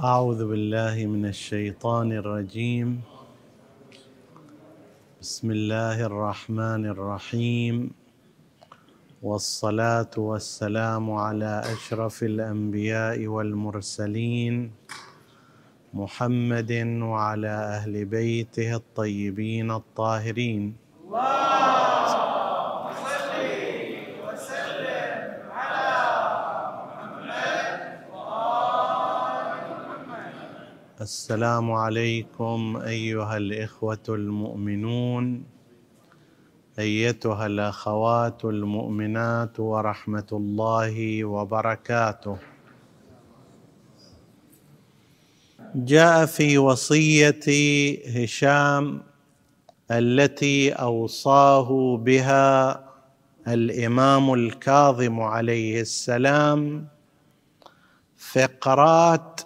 أعوذ بالله من الشيطان الرجيم. بسم الله الرحمن الرحيم. والصلاة والسلام على أشرف الأنبياء والمرسلين محمد وعلى أهل بيته الطيبين الطاهرين. السلام عليكم أيها الإخوة المؤمنون أيتها الأخوات المؤمنات ورحمة الله وبركاته. جاء في وصية هشام التي أوصاه بها الإمام الكاظم عليه السلام فقرات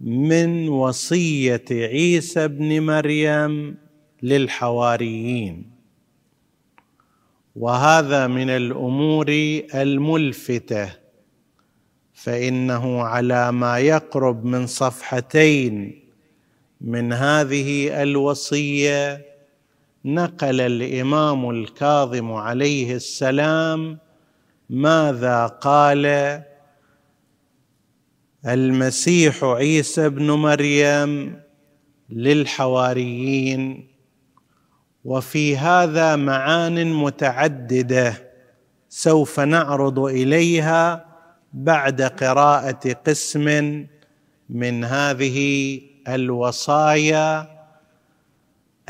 من وصية عيسى ابن مريم للحواريين. وهذا من الأمور الملفتة فإنه على ما يقرب من صفحتين من هذه الوصية نقل الإمام الكاظم عليه السلام ماذا قال المسيح عيسى ابن مريم للحواريين. وفي هذا معان متعددة سوف نعرض إليها بعد قراءة قسم من هذه الوصايا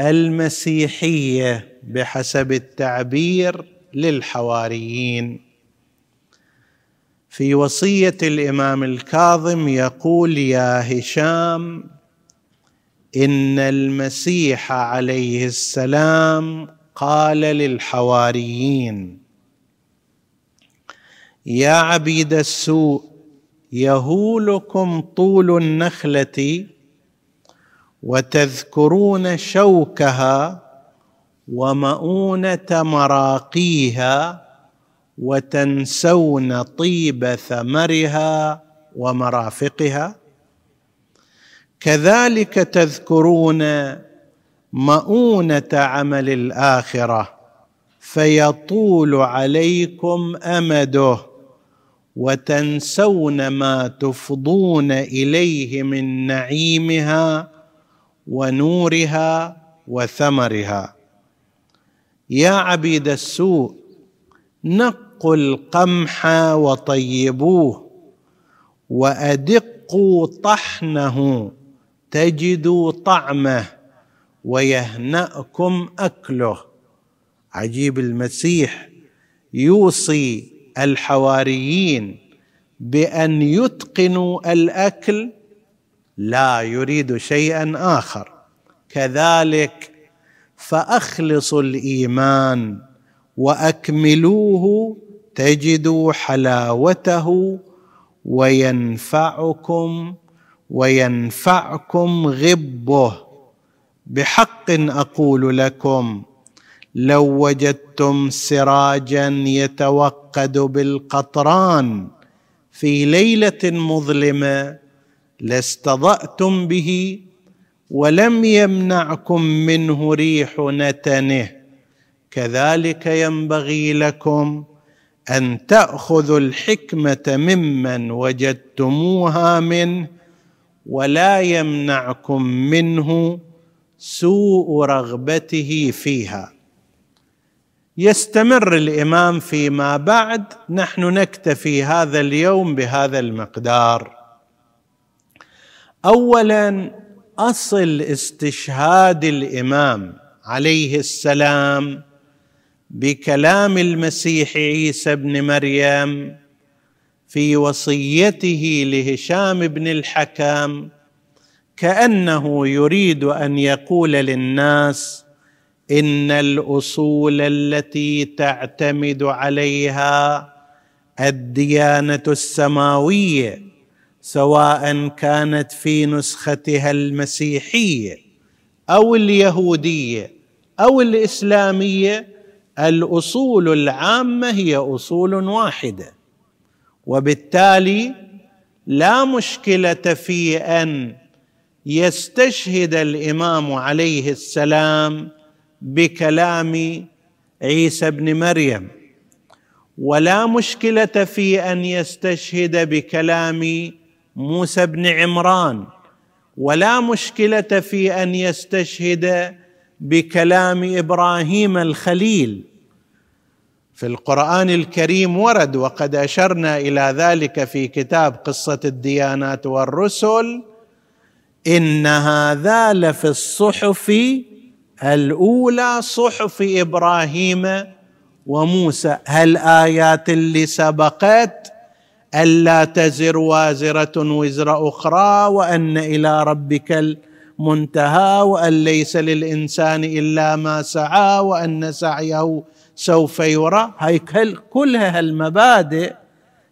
المسيحية بحسب التعبير للحواريين. في وصية الإمام الكاظم يقول يا هشام إن المسيح عليه السلام قال للحواريين يا عبيد السوء يهولكم طول النخلة وتذكرون شوكها ومؤونة مراقيها وتنسون طيب ثمرها ومرافقها. كذلك تذكرون مؤونة عمل الآخرة فيطول عليكم أمده وتنسون ما تفضون إليه من نعيمها ونورها وثمرها. يا عبيد السوء نقوا القمح وطيبوه وأدقوا طحنه تجدوا طعمه ويهنأكم أكله. عجيب المسيح يوصي الحواريين بأن يتقنوا الأكل لا يريد شيئا آخر. كذلك فأخلصوا الإيمان وأكملوه تجدوا حلاوته وينفعكم وينفعكم غبه. بحق أقول لكم لو وجدتم سراجا يتوقد بالقطران في ليلة مظلمة لاستضأتم به ولم يمنعكم منه ريح نتنه. كذلك ينبغي لكم أن تأخذوا الحكمة ممن وجدتموها منه ولا يمنعكم منه سوء رغبته فيها. يستمر الإمام فيما بعد نحن نكتفي هذا اليوم بهذا المقدار. اولا أصل استشهاد الإمام عليه السلام بكلام المسيح عيسى ابن مريم في وصيته لهشام بن الحكم كأنه يريد أن يقول للناس إن الأصول التي تعتمد عليها الديانة السماوية سواء كانت في نسختها المسيحية أو اليهودية أو الإسلامية الأصول العامة هي أصول واحدة وبالتالي لا مشكلة في أن يستشهد الإمام عليه السلام بكلام عيسى بن مريم ولا مشكلة في أن يستشهد بكلام موسى بن عمران ولا مشكلة في أن يستشهد بكلام إبراهيم الخليل. في القرآن الكريم ورد وقد أشرنا إلى ذلك في كتاب قصة الديانات والرسل إن هذا لفي الصحف الأولى صحف إبراهيم وموسى. هالايات اللي سبقت الا تزر وازرة وزر أخرى وأن إلى ربك المنتهى وأن ليس للإنسان إلا ما سعى وأن سعيه سوف يرى. هاي كلها هالمبادئ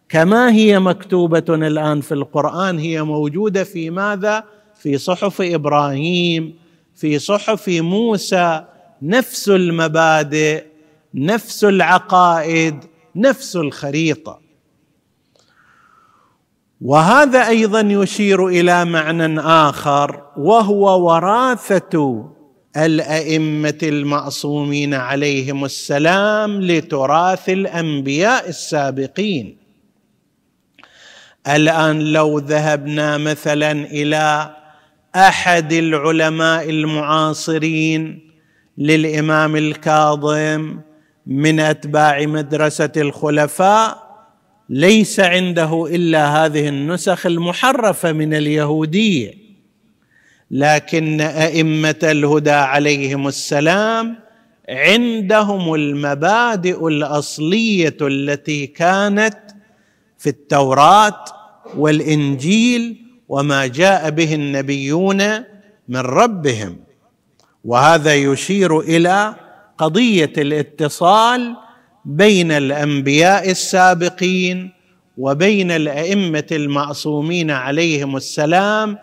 كما هي مكتوبة الآن في القرآن. هي موجودة في ماذا؟ في صحف إبراهيم في صحف موسى. نفس المبادئ نفس العقائد نفس الخريطة. وهذا أيضا يشير إلى معنى آخر وهو وراثة الأئمة المعصومين عليهم السلام لتراث الأنبياء السابقين. الآن لو ذهبنا مثلا إلى أحد العلماء المعاصرين للإمام الكاظم من أتباع مدرسة الخلفاء ليس عنده إلا هذه النسخ المحرفة من اليهودية. لكن أئمة الهدى عليهم السلام عندهم المبادئ الأصلية التي كانت في التوراة والإنجيل وما جاء به النبيون من ربهم. وهذا يشير إلى قضية الاتصال بين الأنبياء السابقين وبين الأئمة المعصومين عليهم السلام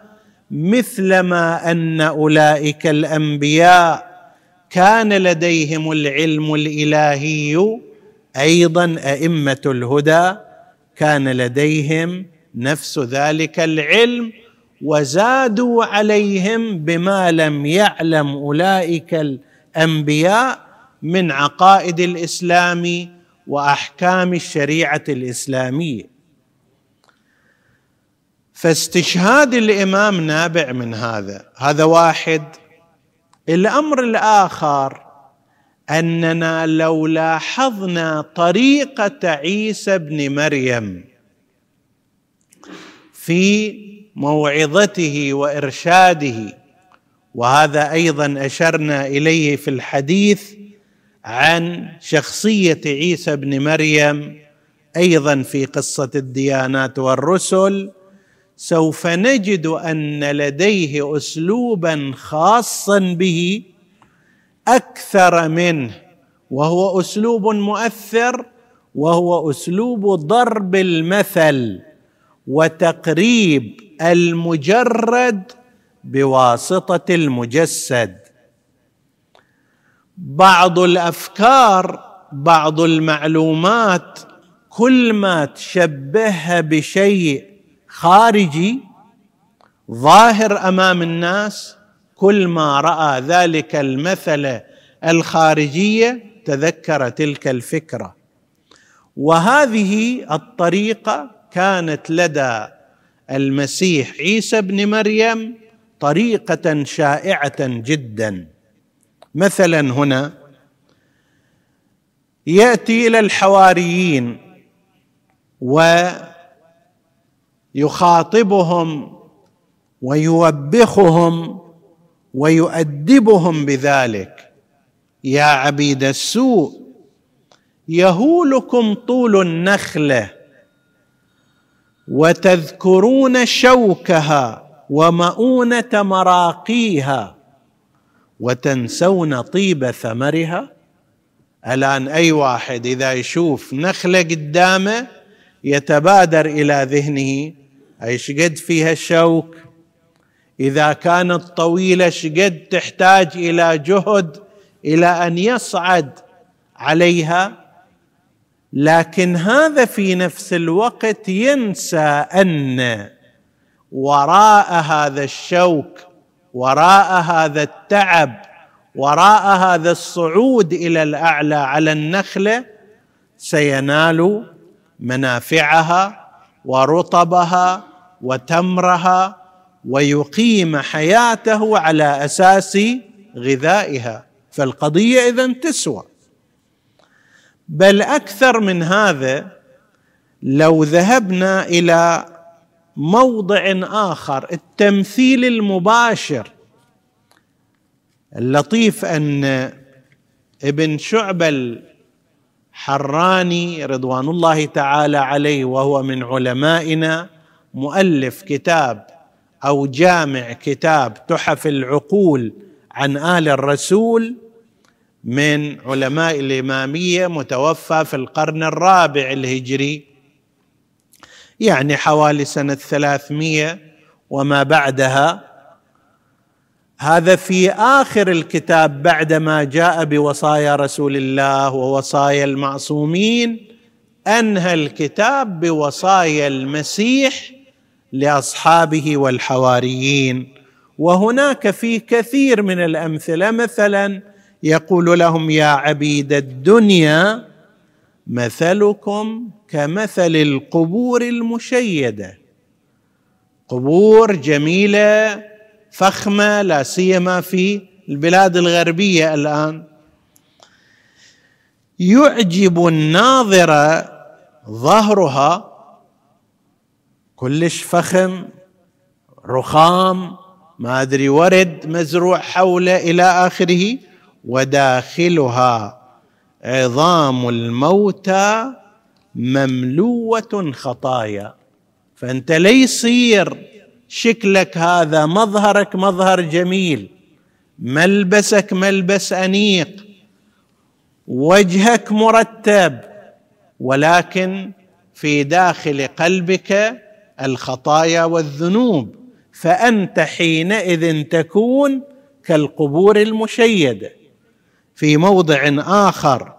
مثلما أن أولئك الأنبياء كان لديهم العلم الإلهي أيضا أئمة الهدى كان لديهم نفس ذلك العلم وزادوا عليهم بما لم يعلم أولئك الأنبياء من عقائد الإسلام وأحكام الشريعة الإسلامية. فاستشهاد الإمام نابع من هذا هذا واحد. الأمر الآخر أننا لو لاحظنا طريقة عيسى بن مريم في موعظته وإرشاده وهذا أيضا أشرنا إليه في الحديث عن شخصية عيسى بن مريم أيضا في قصة الديانات والرسل. سوف نجد أن لديه اسلوبا خاصا به أكثر منه وهو أسلوب مؤثر وهو أسلوب ضرب المثل وتقريب المجرد بواسطة المجسد. بعض الأفكار بعض المعلومات كل ما تشبهها بشيء خارجي ظاهر أمام الناس كل ما رأى ذلك المثل الخارجية تذكر تلك الفكرة. وهذه الطريقة كانت لدى المسيح عيسى ابن مريم طريقة شائعة جدا. مثلا هنا يأتي إلى الحواريين ويخاطبهم ويوبخهم ويؤدبهم بذلك. يا عبيد السوء يهولكم طول النخلة وتذكرون شوكها ومؤونة مراقيها وتنسون طيب ثمرها؟ الآن أي واحد إذا يشوف نخلة قدامه يتبادر إلى ذهنه أيش قد فيها الشوك؟ إذا كانت طويله شقد تحتاج إلى جهد إلى أن يصعد عليها؟ لكن هذا في نفس الوقت ينسى أن وراء هذا الشوك وراء هذا التعب وراء هذا الصعود إلى الأعلى على النخلة سينال منافعها ورطبها وتمرها ويقيم حياته على أساس غذائها. فالقضية اذا تسوى. بل أكثر من هذا لو ذهبنا إلى موضع آخر التمثيل المباشر. اللطيف أن ابن شعبه الحراني رضوان الله تعالى عليه وهو من علمائنا مؤلف كتاب أو جامع كتاب تحف العقول عن آل الرسول من علماء الإمامية متوفى في القرن الرابع الهجري. يعني حوالي سنة ثلاثمائه وما بعدها. هذا في آخر الكتاب بعدما جاء بوصايا رسول الله ووصايا المعصومين. أنهى الكتاب بوصايا المسيح لأصحابه والحواريين. وهناك في كثير من الأمثلة مثلا يقول لهم يا عبيد الدنيا مثلكم كمثل القبور المشيدة. قبور جميلة فخمة لا سيما في البلاد الغربية الآن. يعجب الناظر ظهرها كلش فخم رخام ما أدري ورد مزروع حوله إلى آخره وداخلها عظام الموتى مملوة خطايا. فأنت ليصير شكلك هذا مظهرك مظهر جميل ملبسك ملبس أنيق وجهك مرتب ولكن في داخل قلبك الخطايا والذنوب فأنت حينئذ تكون كالقبور المشيدة. في موضع آخر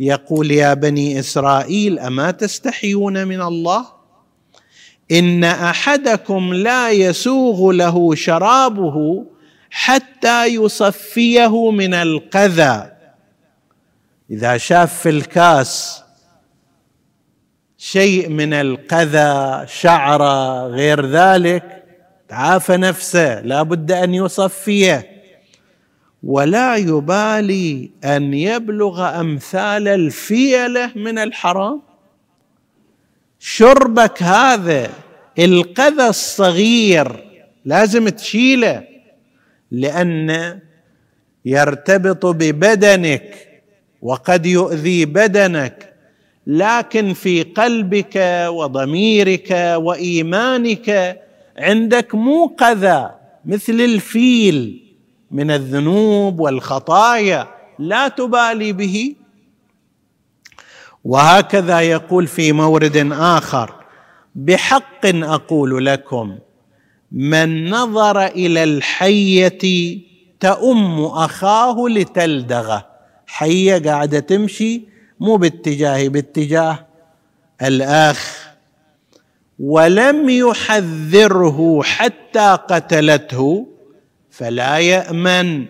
يقول يا بني إسرائيل أما تستحيون من الله؟ إن أحدكم لا يسوغ له شرابه حتى يصفيه من القذى. إذا شاف في الكاس شيء من القذى شعره غير ذلك. تعافى نفسه لا بد أن يصفيه. ولا يبالي أن يبلغ أمثال الفيلة من الحرام. شربك هذا القذى الصغير لازم تشيله لأن يرتبط ببدنك وقد يؤذي بدنك. لكن في قلبك وضميرك وإيمانك عندك مو قذى مثل الفيل من الذنوب والخطايا لا تبالي به. وهكذا يقول في مورد آخر بحق أقول لكم من نظر إلى الحية تؤم أخاه لتلدغه. حية قاعدة تمشي مو باتجاهي باتجاه الأخ. ولم يحذره حتى قتلته فلا يأمن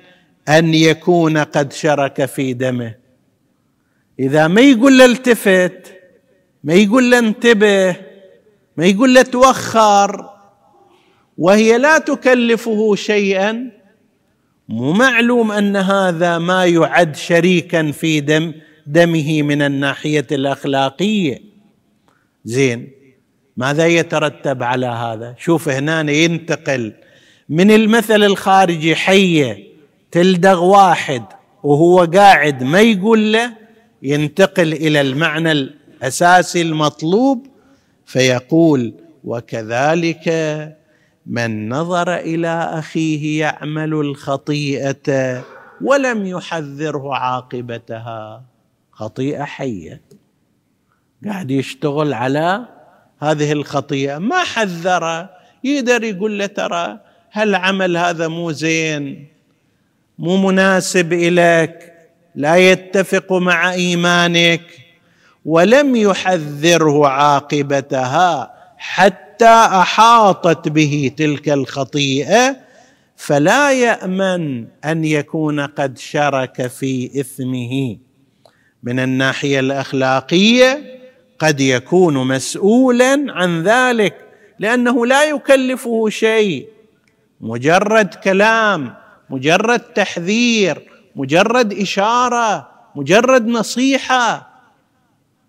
أن يكون قد شرك في دمه. إذا ما يقول له التفت ما يقول له انتبه ما يقول له توخر وهي لا تكلفه شيئا مو معلوم أن هذا ما يعد شريكا في دم. دمه من الناحية الأخلاقية. زين. ماذا يترتب على هذا؟ شوف هنا ينتقل. من المثل الخارجي حية تلدغ واحد وهو قاعد ما يقول له ينتقل إلى المعنى الأساسي المطلوب فيقول وكذلك من نظر إلى أخيه يعمل الخطيئة ولم يحذره عاقبتها. خطيئة حية. قاعد يشتغل على هذه الخطيئة. ما حذره. يقدر يقول له ترى هالعمل هذا مو زين؟ مو مناسب إليك. لا يتفق مع إيمانك. ولم يحذره عاقبتها. حتى أحاطت به تلك الخطيئة. فلا يأمن أن يكون قد شرك في إثمه. من الناحية الأخلاقية قد يكون مسؤولا عن ذلك لأنه لا يكلفه شيء. مجرد كلام مجرد تحذير مجرد إشارة مجرد نصيحة.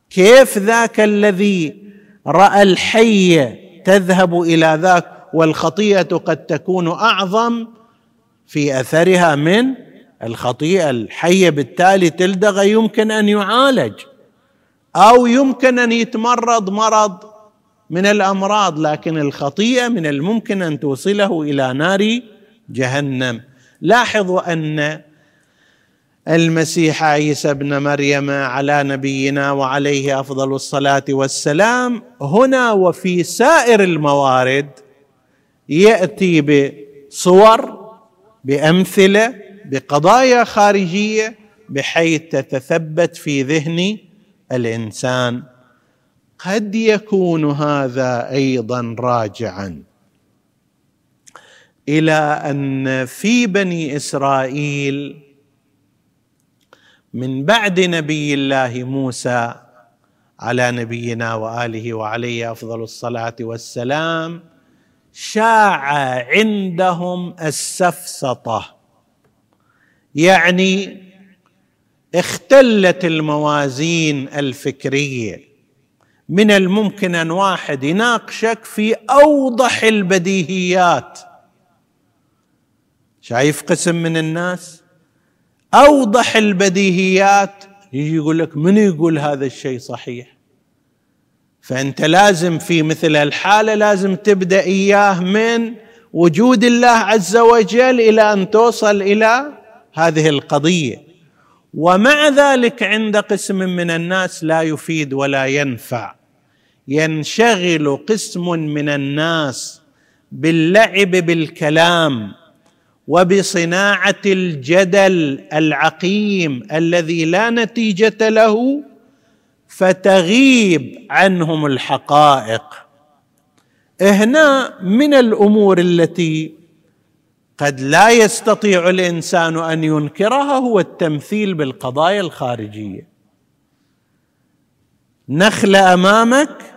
كيف ذاك الذي رأى الحيه تذهب إلى ذاك والخطيئة قد تكون أعظم في أثرها من الخطيئة الحية بالتالي تلدغ يمكن أن يعالج أو يمكن أن يتمرض مرض من الأمراض لكن الخطيئة من الممكن أن توصله إلى نار جهنم. لاحظوا أن المسيح عيسى ابن مريم على نبينا وعليه أفضل الصلاة والسلام هنا وفي سائر الموارد يأتي بصور بأمثلة بقضايا خارجية بحيث تتثبت في ذهن الإنسان. قد يكون هذا أيضا راجعا إلى أن في بني إسرائيل من بعد نبي الله موسى على نبينا وآله وعليه أفضل الصلاة والسلام شاع عندهم السفسطة. يعني اختلت الموازين الفكرية. من الممكن أن واحد يناقشك في أوضح البديهيات. شايف قسم من الناس؟ أوضح البديهيات. يجي يقول لك من يقول هذا الشيء صحيح؟ فأنت لازم في مثل الحالة لازم تبدأ إياه من وجود الله عز وجل إلى أن توصل إلى هذه القضية. ومع ذلك عند قسم من الناس لا يفيد ولا ينفع. ينشغل قسم من الناس باللعب بالكلام وبصناعة الجدل العقيم الذي لا نتيجة له فتغيب عنهم الحقائق. هنا من الأمور التي قد لا يستطيع الإنسان أن ينكرها هو التمثيل بالقضايا الخارجية. نخله أمامك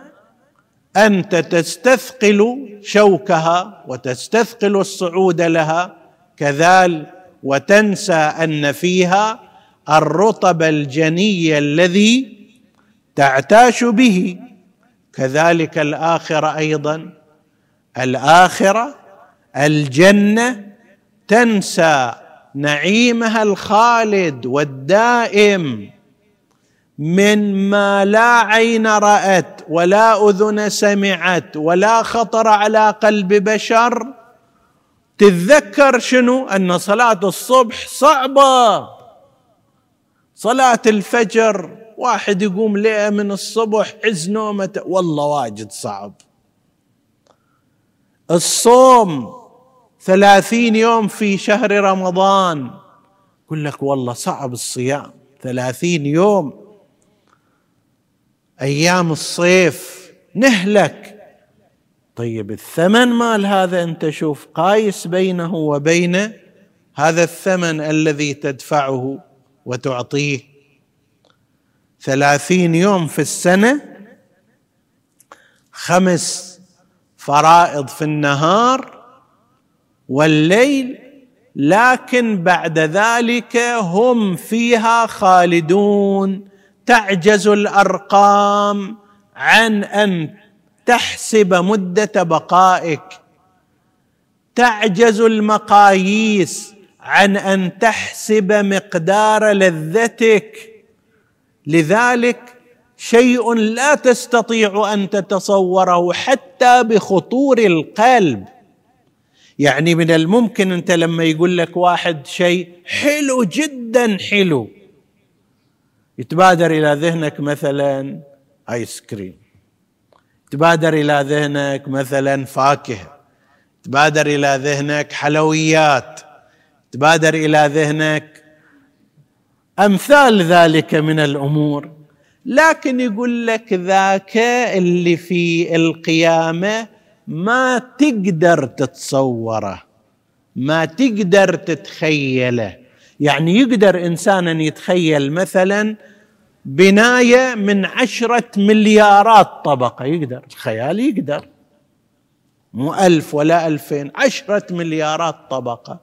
أنت تستثقل شوكها وتستثقل الصعود لها كذلك وتنسى أن فيها الرطب الجني الذي تعتاش به. كذلك الآخرة أيضا. الآخرة الجنة تنسى نعيمها الخالد والدائم من ما لا عين رأت ولا أذن سمعت ولا خطر على قلب بشر. تتذكر شنو؟ أن صلاة الصبح صعبة. صلاة الفجر واحد يقوم ليه من الصبح عز نومة والله واجد صعب. الصوم ثلاثين يوم في شهر رمضان. يقول لك والله صعب الصيام. ثلاثين يوم. أيام الصيف. نهلك. طيب الثمن مال هذا أنت شوف قايس بينه وبين هذا الثمن الذي تدفعه وتعطيه. ثلاثين يوم في السنة. خمس فرائض في النهار. والليل لكن بعد ذلك هم فيها خالدون. تعجز الأرقام عن أن تحسب مدة بقائك. تعجز المقاييس عن أن تحسب مقدار لذتك. لذلك شيء لا تستطيع أن تتصوره حتى بخطور القلب. يعني من الممكن أنت لما يقول لك واحد شيء حلو جدا حلو. يتبادر إلى ذهنك مثلا ايس كريم يتبادر إلى ذهنك مثلا فاكهة. تبادر إلى ذهنك حلويات. تبادر إلى ذهنك أمثال ذلك من الأمور. لكن يقول لك ذاك اللي في القيامة ما تقدر تتصوره ما تقدر تتخيله. يعني يقدر إنسان أن يتخيل مثلا بناية من عشرة مليارات طبقة. يقدر الخيال يقدر. مو ألف ولا ألفين عشرة مليارات طبقة.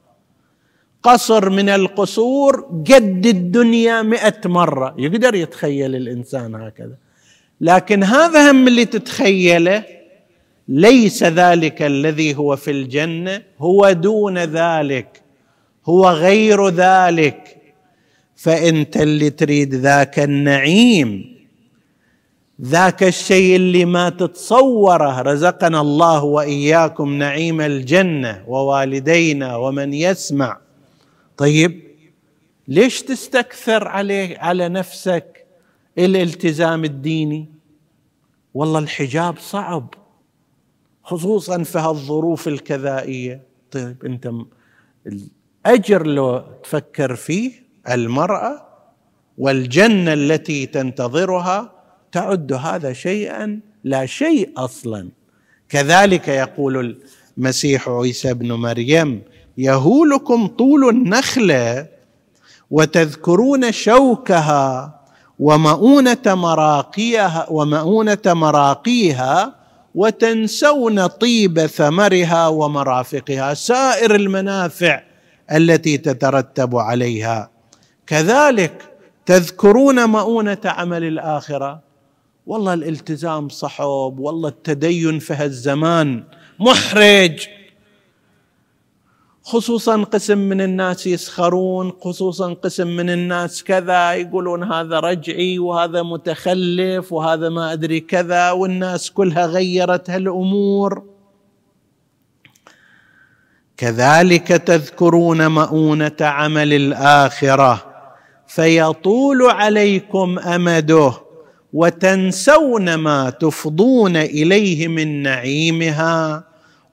قصر من القصور قد الدنيا مئة مرة. يقدر يتخيل الإنسان هكذا. لكن هذا هم اللي تتخيله ليس ذلك الذي هو في الجنة هو دون ذلك هو غير ذلك. فانت اللي تريد ذاك النعيم ذاك الشيء اللي ما تتصوره رزقنا الله وإياكم نعيم الجنة ووالدينا ومن يسمع. طيب ليش تستكثر عليه على نفسك؟ الالتزام الديني. والله الحجاب صعب. خصوصا في هالظروف الكذائية. طيب أنت الأجر لو تفكر فيه المرأة والجنة التي تنتظرها تعد هذا شيئا لا شيء أصلا. كذلك يقول المسيح عيسى ابن مريم يهولكم طول النخلة وتذكرون شوكها ومؤونة مراقيها ومؤونة مراقيها وتنسون طيب ثمرها ومرافقها سائر المنافع التي تترتب عليها. كذلك تذكرون مؤونة عمل الآخرة. والله الالتزام صعب والله التدين في هالزمان محرج. خصوصا قسم من الناس يسخرون خصوصا قسم من الناس كذا يقولون هذا رجعي وهذا متخلف وهذا ما أدري كذا والناس كلها غيرت هالأمور. كذلك تذكرون مؤونة عمل الآخرة فيطول عليكم أمده وتنسون ما تفضون إليه من نعيمها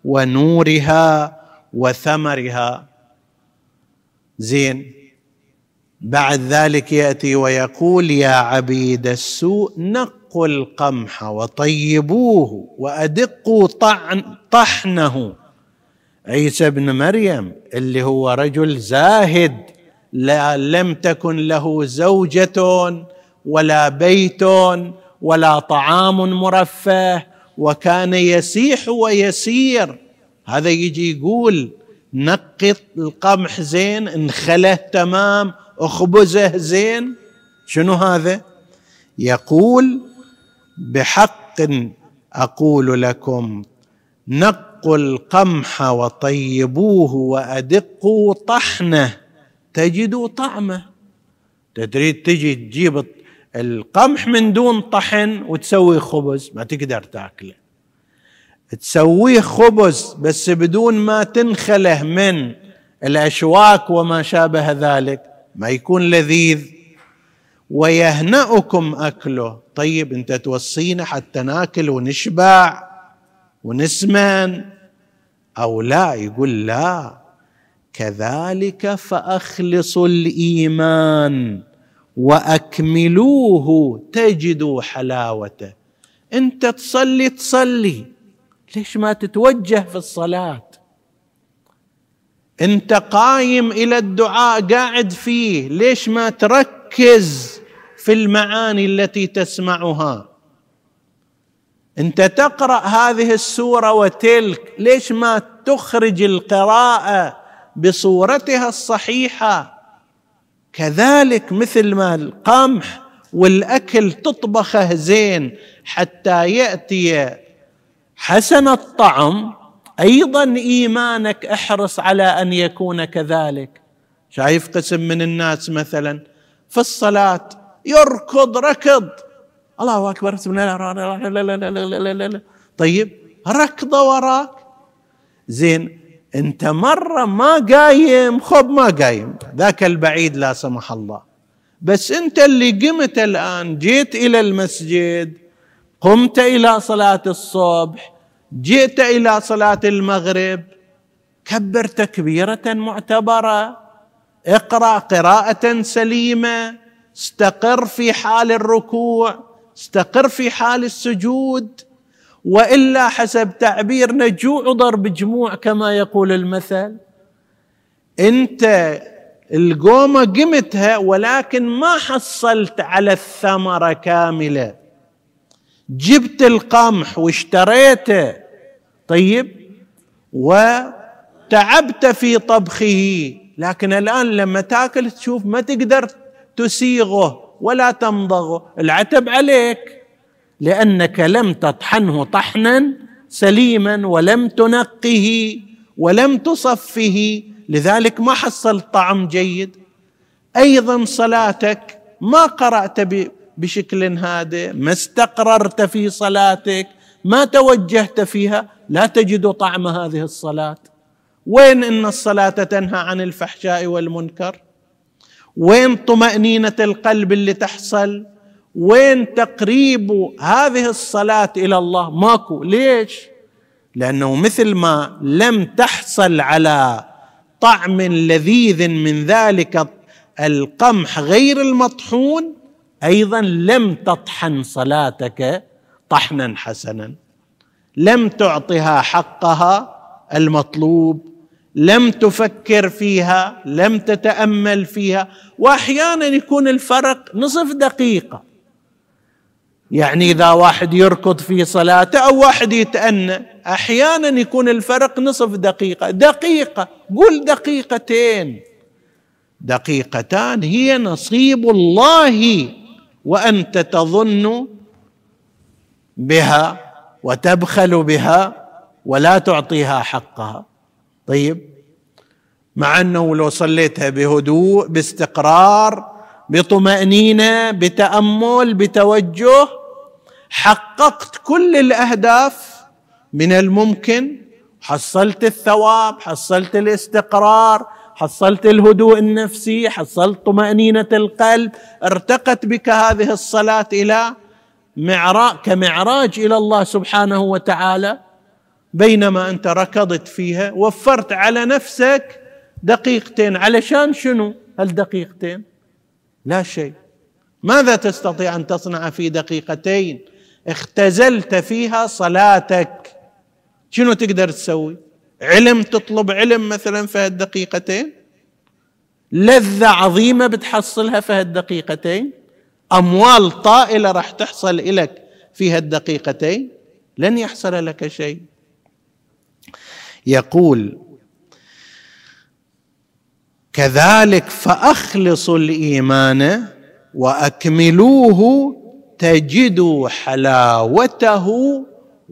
ونورها وثمرها. زين. بعد ذلك يأتي ويقول يا عبيد السوء نقوا القمح وطيبوه وأدقوا طعن طحنه. عيسى ابن مريم اللي هو رجل زاهد لا لم تكن له زوجة ولا بيت ولا طعام مرفه وكان يسيح ويسير. هذا يجي يقول نقط القمح زين انخله تمام اخبزه زين. شنو هذا؟ يقول بحق أقول لكم نقوا القمح وطيبوه وأدقوا طحنه تجدوا طعمه. تريد تجي تجيب القمح من دون طحن وتسوي خبز ما تقدر تاكله. تسويه خبز بس بدون ما تنخله من الأشواك وما شابه ذلك ما يكون لذيذ. ويهنأكم أكله. طيب أنت توصينا حتى ناكل ونشبع ونسمن؟ أو لا؟ يقول لا. كذلك فأخلصوا الإيمان وأكملوه تجدوا حلاوته. أنت تصلي تصلي. ليش ما تتوجه في الصلاة؟ انت قايم إلى الدعاء قاعد فيه ليش ما تركز في المعاني التي تسمعها؟ انت تقرأ هذه السورة وتلك ليش ما تخرج القراءة بصورتها الصحيحة؟ كذلك مثل ما القمح والأكل تطبخه زين حتى يأتي حسن الطعم أيضا إيمانك أحرص على أن يكون كذلك. شايف قسم من الناس مثلا في الصلاة يركض ركض. الله أكبر لا لا لا لا لا لا لا طيب ركضه وراك. زين أنت مرة ما قايم خب ما قايم. ذاك البعيد لا سمح الله. بس أنت اللي قمت الآن جيت إلى المسجد قمت إلى صلاة الصبح جئت إلى صلاة المغرب كبر تكبيره معتبرة. اقرأ قراءة سليمة استقر في حال الركوع استقر في حال السجود. وإلا حسب تعبيرنا جوع ضرب جموع كما يقول المثل. أنت القومة قمتها ولكن ما حصلت على الثمرة كاملة. جبت القمح واشتريته طيب وتعبت في طبخه. لكن الآن لما تأكل تشوف ما تقدر تسيغه ولا تمضغه. العتب عليك لأنك لم تطحنه طحنا سليما ولم تنقه ولم تصفه. لذلك ما حصلت طعم جيد. أيضا صلاتك ما قرأت بشكل هادئ ما استقررت في صلاتك ما توجهت فيها لا تجد طعم هذه الصلاة. وين إن الصلاة تنهى عن الفحشاء والمنكر؟ وين طمأنينة القلب اللي تحصل؟ وين تقريب هذه الصلاة إلى الله؟ ماكو. ليش؟ لأنه مثل ما لم تحصل على طعم لذيذ من ذلك القمح غير المطحون أيضا لم تطحن صلاتك طحنا حسنا. لم تعطها حقها المطلوب. لم تفكر فيها. لم تتأمل فيها. واحيانا يكون الفرق نصف دقيقة. يعني إذا واحد يركض في صلاته أو واحد يتأنى أحيانا يكون الفرق نصف دقيقة. دقيقة. قل دقيقتين. دقيقتان هي نصيب الله. وأنت تظن بها وتبخل بها ولا تعطيها حقها. طيب مع أنه لو صليتها بهدوء باستقرار بطمأنينة بتأمل بتوجه حققت كل الأهداف من الممكن حصلت الثواب حصلت الاستقرار حصلت الهدوء النفسي حصلت طمأنينة القلب ارتقت بك هذه الصلاة إلى معراج كمعراج إلى الله سبحانه وتعالى. بينما أنت ركضت فيها وفرت على نفسك دقيقتين. علشان شنو؟ هالدقيقتين لا شيء. ماذا تستطيع أن تصنع في دقيقتين؟ اختزلت فيها صلاتك. شنو تقدر تسوي؟ علم تطلب علم مثلا في هالدقيقتين لذة عظيمة بتحصلها في هالدقيقتين أموال طائلة راح تحصل لك في هالدقيقتين لن يحصل لك شيء. يقول كذلك فأخلصوا الإيمان وأكملوه تجدوا حلاوته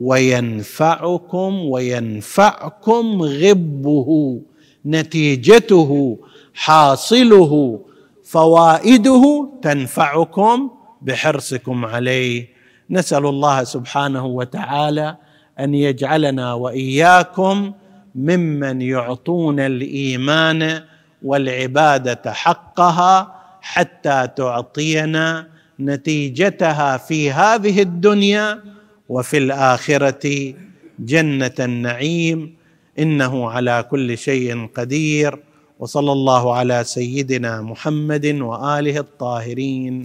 وينفعكم وينفعكم غبه نتيجته حاصله فوائده تنفعكم بحرصكم عليه. نسأل الله سبحانه وتعالى أن يجعلنا وإياكم ممن يعطون الإيمان والعبادة حقها حتى تعطينا نتيجتها في هذه الدنيا وفي الآخرة جنة النعيم إنه على كل شيء قدير وصلى الله على سيدنا محمد وآله الطاهرين.